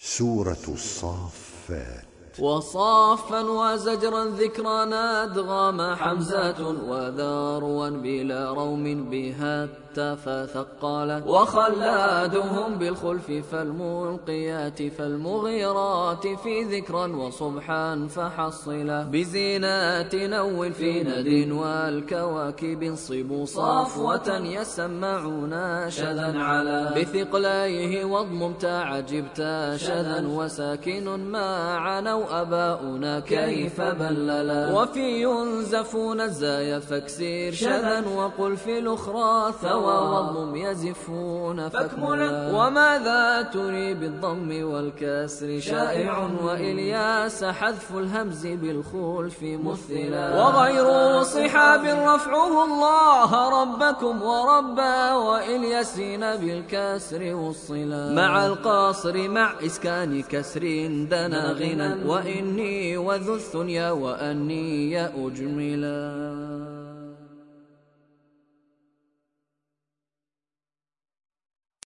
سورة الصافات. وصافا وزجرا ذكرنا أدغام حمزات وذاروا بلا روم بها فثقلت وخلادهم بالخلف فالملقيات فالمغيرات في ذكرا وصبحا فحصلا. بزينات نول في ند والكواكب صبوا صافوة يسمعون شذا على بثقليه واضمم تعجبت شذا وساكن ما عنوا أباؤنا كيف بللا. وفي ينزفون الزايا فاكسير شذا. وقل في الأخرى ثوى وضم يزفون فاكملا وماذا تري بالضم والكسر؟ شائع. وإلياس حذف الهمز بالخلف مثلا. وغير صحاب رفعه الله ربكم وربا وإلياسين بالكسر والصلا مع القاصر مع إسكان كسر دنا غنى. وإني وذو الثنيا وأني أجملا.